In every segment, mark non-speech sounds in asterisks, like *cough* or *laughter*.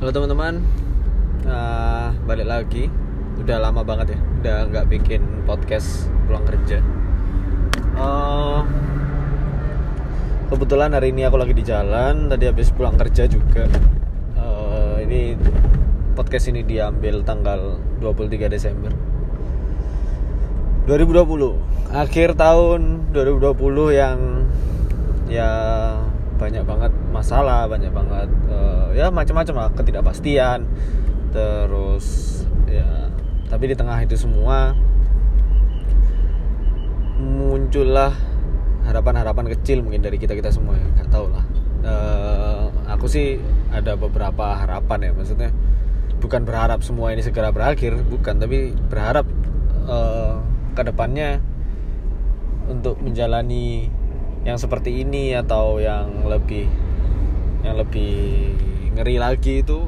Halo teman-teman, uh, balik lagi. Udah lama banget ya, udah nggak bikin podcast pulang kerja. Uh, kebetulan hari ini aku lagi di jalan, tadi habis pulang kerja juga. Uh, ini podcast ini diambil tanggal 23 Desember 2020, akhir tahun 2020 yang ya banyak banget masalah banyak banget uh, ya macam-macam lah ketidakpastian. Terus ya tapi di tengah itu semua muncullah harapan-harapan kecil mungkin dari kita kita semua ya nggak tahu lah. Uh, aku sih ada beberapa harapan ya maksudnya bukan berharap semua ini segera berakhir bukan tapi berharap uh, ke depannya untuk menjalani yang seperti ini atau yang lebih yang lebih ngeri lagi itu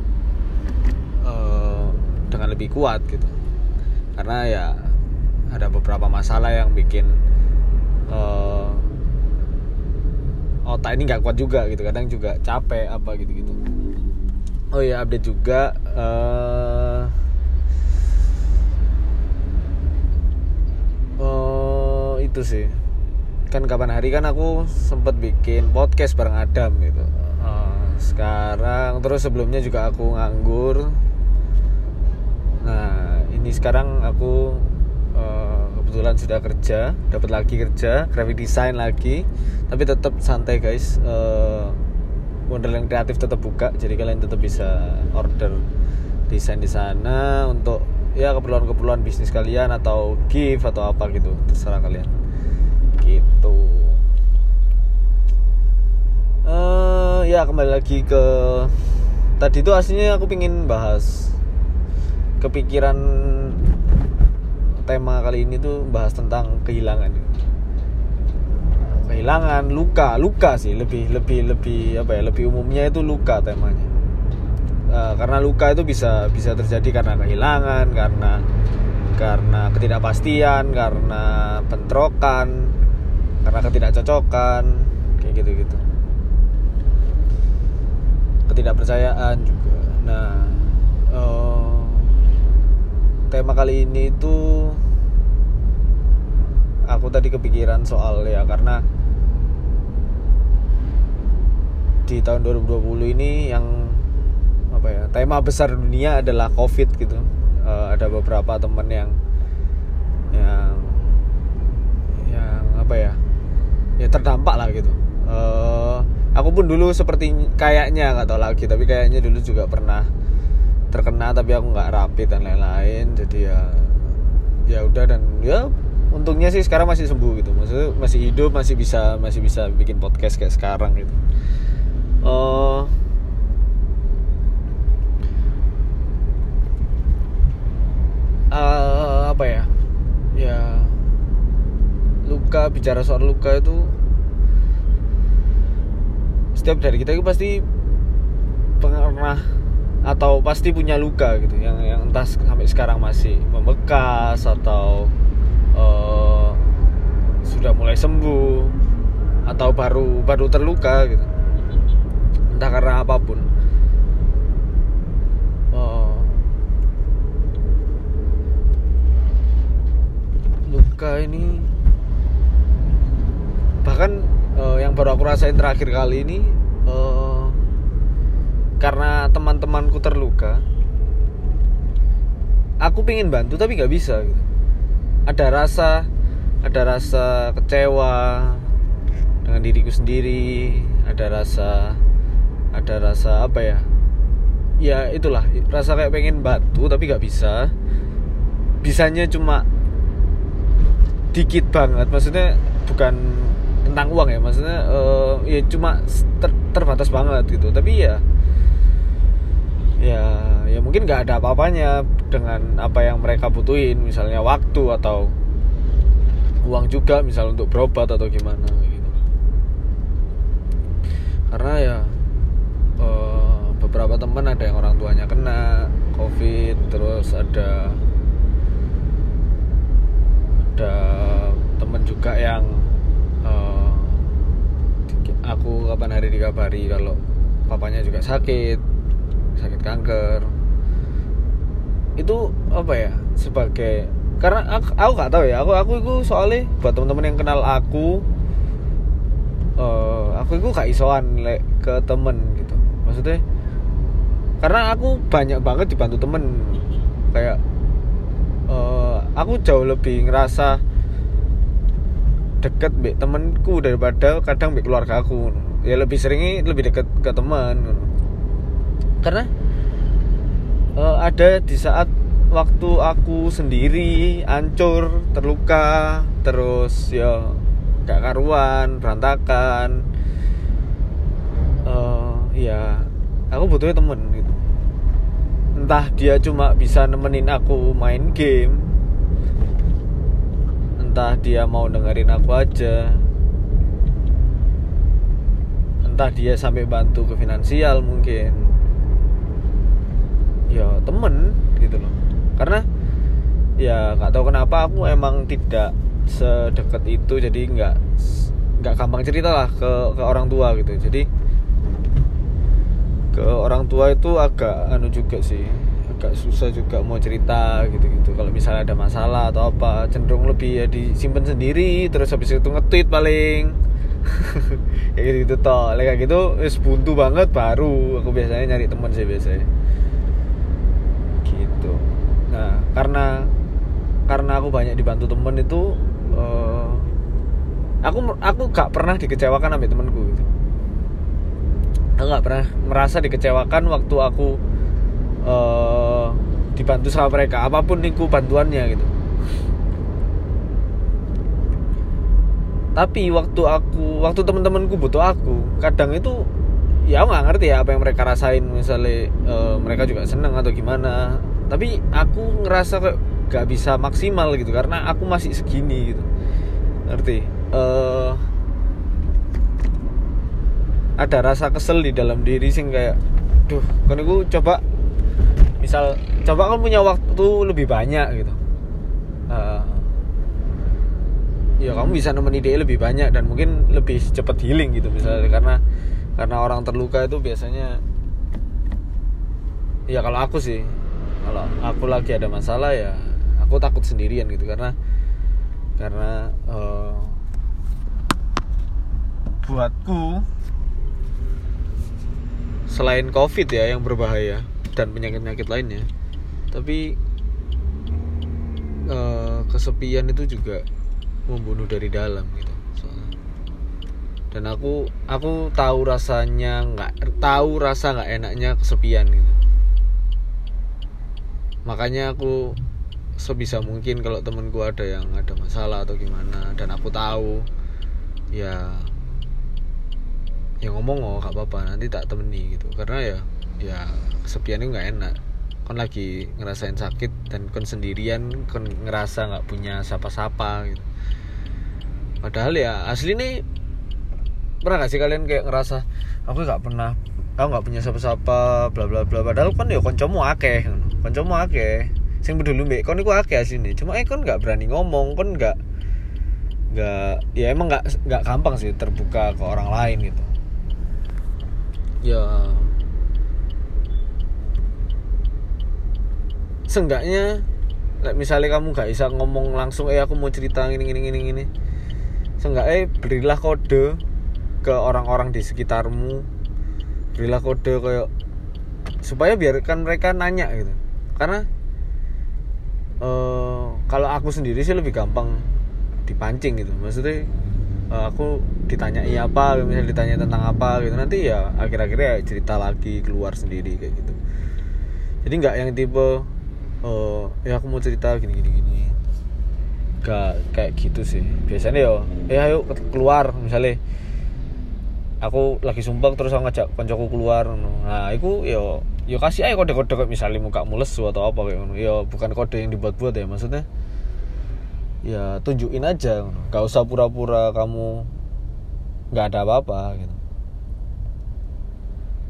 uh, dengan lebih kuat gitu. Karena ya ada beberapa masalah yang bikin uh, otak ini nggak kuat juga gitu. Kadang juga capek apa gitu gitu oh ya update juga uh, uh, itu sih kan kapan hari kan aku sempet bikin podcast bareng Adam gitu. Uh, sekarang terus sebelumnya juga aku nganggur. Nah ini sekarang aku uh, kebetulan sudah kerja dapat lagi kerja graphic design lagi. Tapi tetap santai guys. Uh, yang kreatif tetap buka jadi kalian tetap bisa order desain di sana untuk ya keperluan-keperluan bisnis kalian atau gift atau apa gitu terserah kalian gitu. Uh, ya kembali lagi ke tadi itu aslinya aku pingin bahas kepikiran tema kali ini tuh bahas tentang kehilangan. Kehilangan luka luka sih lebih lebih lebih apa ya lebih umumnya itu luka temanya. Uh, karena luka itu bisa bisa terjadi karena kehilangan karena karena ketidakpastian karena bentrokan karena ketidakcocokan kayak gitu-gitu. Ketidakpercayaan juga. Nah uh, tema kali ini itu aku tadi kepikiran soal ya karena di tahun 2020 ini yang apa ya tema besar dunia adalah covid gitu. Uh, ada beberapa teman yang yang yang apa ya terdampak lah gitu. Uh, aku pun dulu seperti kayaknya nggak tahu lagi tapi kayaknya dulu juga pernah terkena tapi aku nggak rapi dan lain-lain jadi ya ya udah dan ya untungnya sih sekarang masih sembuh gitu. Maksudnya masih hidup masih bisa masih bisa bikin podcast kayak sekarang gitu. Uh, uh, apa ya? Ya luka bicara soal luka itu setiap dari kita itu pasti pernah atau pasti punya luka gitu. Yang yang entah sampai sekarang masih membekas atau uh, sudah mulai sembuh atau baru baru terluka gitu. Entah karena apa pun. Uh, luka ini bahkan uh, yang baru aku rasain terakhir kali ini uh, karena teman-temanku terluka aku pingin bantu tapi nggak bisa gitu. ada rasa ada rasa kecewa dengan diriku sendiri ada rasa ada rasa apa ya ya itulah rasa kayak pengen bantu tapi nggak bisa bisanya cuma dikit banget maksudnya bukan tentang uang ya maksudnya uh, ya cuma ter, terbatas banget gitu. Tapi ya ya ya mungkin nggak ada apa-apanya dengan apa yang mereka butuhin misalnya waktu atau uang juga misal untuk berobat atau gimana gitu. Karena ya uh, beberapa teman ada yang orang tuanya kena covid terus ada ada teman juga yang aku kapan hari dikabari kalau papanya juga sakit sakit kanker. Itu apa ya sebagai karena aku, aku gak tahu ya aku aku itu soalnya buat teman-teman yang kenal aku uh, aku itu gak isoan like, ke temen gitu. Maksudnya karena aku banyak banget dibantu temen. Kayak uh, aku jauh lebih ngerasa deket mbak temenku daripada kadang mbak keluarga aku ya lebih seringnya lebih deket ke teman karena? Uh, ada di saat waktu aku sendiri hancur terluka terus ya gak karuan berantakan. Uh, ya aku butuhnya temen gitu. Entah dia cuma bisa nemenin aku main game entah dia mau dengerin aku aja. Entah dia sampai bantu ke finansial mungkin. Ya temen gitu loh. Karena ya nggak tahu kenapa aku emang tidak sedekat itu jadi nggak nggak gampang cerita lah ke ke orang tua gitu. Jadi ke orang tua itu agak anu juga sih agak susah juga mau cerita gitu-gitu. Kalau misalnya ada masalah atau apa cenderung lebih ya disimpan sendiri terus habis itu nge-tweet paling. *laughs* Kayak gitu gitu toh kayak gitu es buntu banget baru aku biasanya nyari teman sih biasanya. Gitu. Nah karena karena aku banyak dibantu temen itu uh, aku aku gak pernah dikecewakan sama temenku gitu. Aku nggak pernah merasa dikecewakan waktu aku uh, dibantu sama mereka apa pun niku bantuannya gitu. Tapi waktu aku waktu teman-temanku butuh aku kadang itu ya nggak ngerti ya apa yang mereka rasain misalnya uh, mereka juga seneng atau gimana. Tapi aku ngerasa kayak gak bisa maksimal gitu karena aku masih segini gitu. Ngerti? Uh, ada rasa kesel di dalam diri sih kayak duh kan aku coba misal coba kan punya waktu lebih banyak gitu. Uh, ya kamu bisa nemenin dia lebih banyak dan mungkin lebih cepat healing gitu misalnya karena karena orang terluka itu biasanya ya kalau aku sih kalau aku lagi ada masalah ya aku takut sendirian gitu karena karena uh, buatku selain covid ya yang berbahaya dan penyakit-penyakit lainnya. Tapi uh, kesepian itu juga membunuh dari dalam gitu soalnya. Dan aku aku tahu rasanya nggak tahu rasa nggak enaknya kesepian gitu. Makanya aku sebisa mungkin kalau temenku ada yang ada masalah atau gimana dan aku tahu ya ya ngomong oh gak apa-apa nanti tak temeni gitu. Karena ya ya kesepian itu nggak enak. Kon lagi ngerasain sakit dan kon sendirian kon ngerasa nggak punya siapa-siapa gitu. Padahal ya asli nih pernah gak sih kalian kayak ngerasa aku nggak pernah aku nggak punya siapa-siapa bla bla bla. Padahal kon ya koncomu akeh koncomu akeh. Sing dulu mbek kon iku akeh asline. Cuma eh kon nggak berani ngomong kon nggak nggak ya emang nggak nggak gampang sih terbuka ke orang lain gitu. Ya seenggaknya misalnya kamu nggak bisa ngomong langsung eh aku mau cerita gini gini gini gini seenggaknya berilah kode ke orang-orang di sekitarmu. Berilah kode kayak supaya biarkan mereka nanya gitu. Karena uh, kalau aku sendiri sih lebih gampang dipancing gitu. Maksudnya uh, aku ditanya iya apa? Misalnya ditanya tentang apa gitu. Nanti ya akhir-akhirnya ya cerita lagi keluar sendiri kayak gitu. Jadi nggak yang tipe uh, ya aku mau cerita gini gini gini. Gak kayak gitu sih. Biasanya ya ya ayo keluar misalnya. Aku lagi sumpah terus aku ngajak koncoku keluar nah aku yo yo kasih aja kode-kode misalnya muka mules atau apa kayak yo bukan kode yang dibuat-buat ya maksudnya. Ya tunjukin aja gak usah pura-pura kamu nggak ada apa-apa gitu.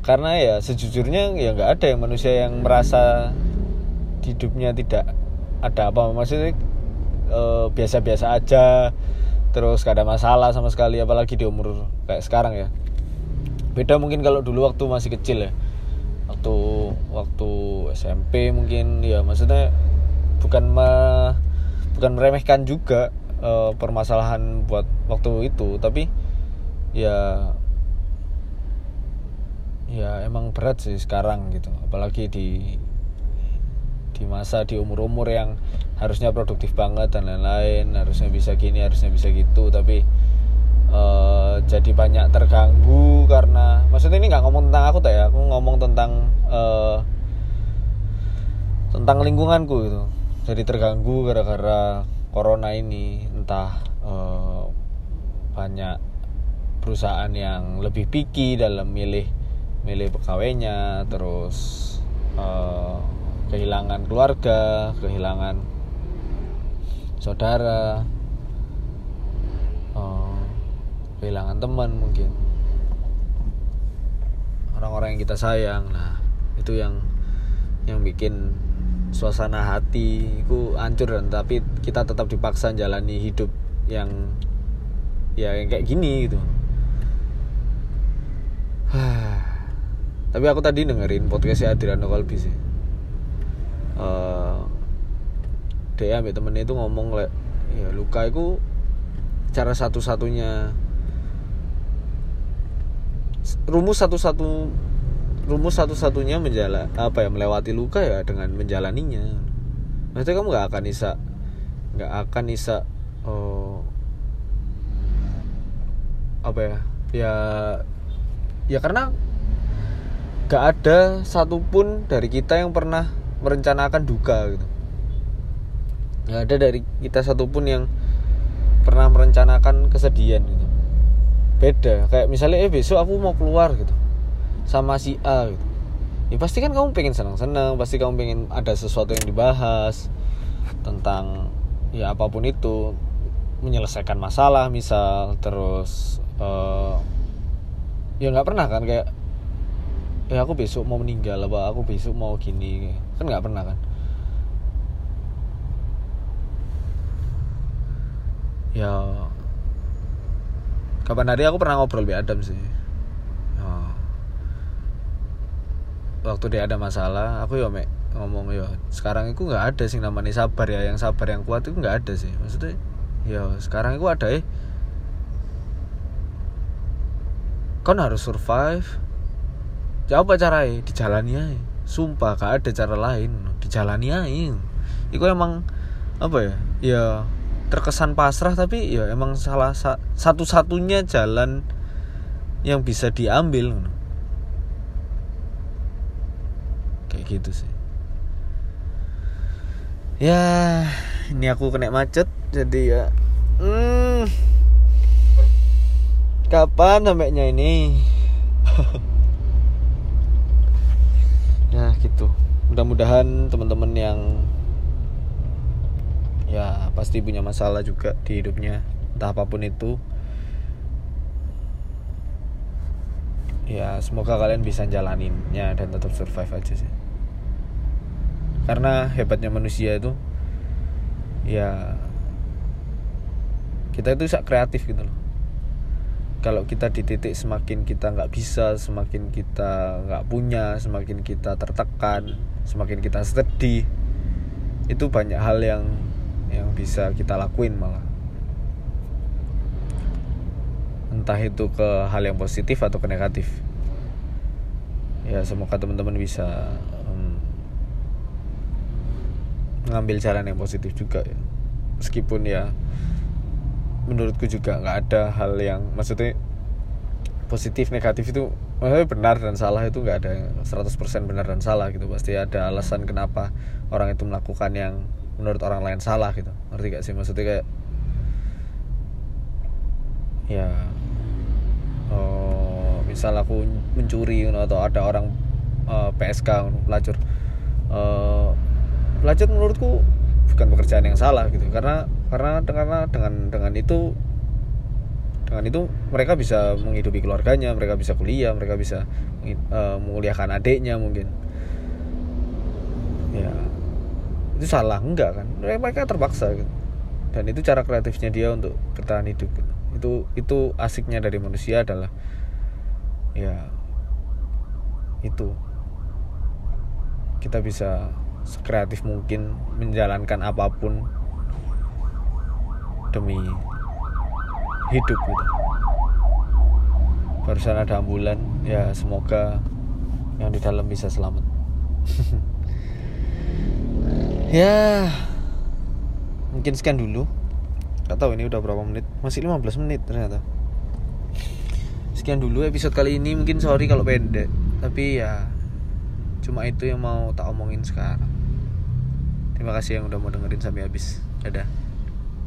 Karena ya sejujurnya ya nggak ada yang manusia yang merasa hidupnya tidak ada apa maksudnya eh, biasa-biasa aja terus gak ada masalah sama sekali apalagi di umur kayak sekarang ya. Beda mungkin kalau dulu waktu masih kecil ya. Waktu waktu SMP mungkin ya maksudnya bukan me, bukan meremehkan juga uh, permasalahan buat waktu itu. Tapi ya ya emang berat sih sekarang gitu. Apalagi di di masa di umur-umur yang harusnya produktif banget dan lain-lain harusnya bisa gini harusnya bisa gitu tapi uh, jadi banyak terganggu karena maksudnya ini nggak ngomong tentang aku tak ya aku ngomong tentang uh, tentang lingkunganku gitu. Jadi terganggu gara-gara corona ini entah uh, banyak perusahaan yang lebih picky dalam milih milih pegawainya terus uh, kehilangan keluarga kehilangan saudara uh, kehilangan teman mungkin. Orang-orang yang kita sayang nah itu yang yang bikin suasana hati itu hancur dan tapi kita tetap dipaksa jalani hidup yang ya yang kayak gini gitu. *sighs* Tapi aku tadi dengerin podcastnya Adriano Kalbi sih uh, dia ambil temennya itu ngomong le, ya luka itu cara satu-satunya. Rumus satu-satu rumus satu-satunya menjala apa ya melewati luka ya dengan menjalaninya. Maksudnya kamu nggak akan bisa nggak akan bisa oh, apa ya ya ya karena nggak ada satupun dari kita yang pernah merencanakan duka gitu. Nggak ada dari kita satupun yang pernah merencanakan kesedihan gitu. Beda kayak misalnya eh besok aku mau keluar gitu. Sama si A gitu. Ya pasti kan kamu pengen senang-senang pasti kamu pengen ada sesuatu yang dibahas tentang ya apa pun itu. Menyelesaikan masalah misal terus uh, ya nggak pernah kan kayak ya aku besok mau meninggal apa? Aku besok mau gini. Kan nggak pernah kan? Ya. Kapan hari aku pernah ngobrol di Adam sih. Waktu dia ada masalah aku ya mek ngomong ya sekarang itu nggak ada sih namanya sabar ya. Yang sabar yang kuat itu nggak ada sih. Maksudnya ya sekarang itu ada eh. Kan harus survive ya apa caranya dijalani aja sumpah gak ada cara lain. Dijalani aja itu emang apa ya ya terkesan pasrah tapi ya emang salah sa satu-satunya jalan yang bisa diambil kayak gitu sih. Ya ini aku kena macet jadi ya hmm, kapan sampainya ini *laughs* ya gitu mudah-mudahan teman-teman yang ya pasti punya masalah juga di hidupnya. Entah apa pun itu. Ya semoga kalian bisa jalaninnya dan tetap survive aja sih. Karena hebatnya manusia itu ya kita itu bisa kreatif gitu loh kalau kita di titik semakin kita nggak bisa semakin kita nggak punya semakin kita tertekan semakin kita sedih itu banyak hal yang yang bisa kita lakuin malah. Entah itu ke hal yang positif atau ke negatif. Ya semoga teman-teman bisa ngambil jalan yang positif juga ya. Meskipun ya menurutku juga nggak ada hal yang maksudnya positif negatif itu maksudnya benar dan salah itu nggak ada 100% benar dan salah gitu. Pasti ada alasan kenapa orang itu melakukan yang menurut orang lain salah gitu. Ngerti gak sih? Maksudnya kayak ya oh, misal aku mencuri atau ada orang uh, eh, PSK pelacur uh, belajar menurutku bukan pekerjaan yang salah gitu. Karena karena karena dengan dengan itu dengan itu mereka bisa menghidupi keluarganya mereka bisa kuliah mereka bisa uh, menguliahkan adiknya mungkin. Ya. Itu salah enggak kan? Mereka terpaksa gitu. Dan itu cara kreatifnya dia untuk bertahan hidup gitu. itu itu asiknya dari manusia adalah ya itu. Kita bisa sekreatif mungkin menjalankan apa pun demi hidup gitu. Barusan ada ambulan ya semoga yang di dalam bisa selamat. *laughs* Ya mungkin sekian dulu. Gak tahu ini udah berapa menit. Masih 15 menit ternyata. Sekian dulu episode kali ini. Mungkin sorry kalau pendek. Tapi ya cuma itu yang mau tak omongin sekarang. Terima kasih yang udah mau dengerin sampai habis. Dadah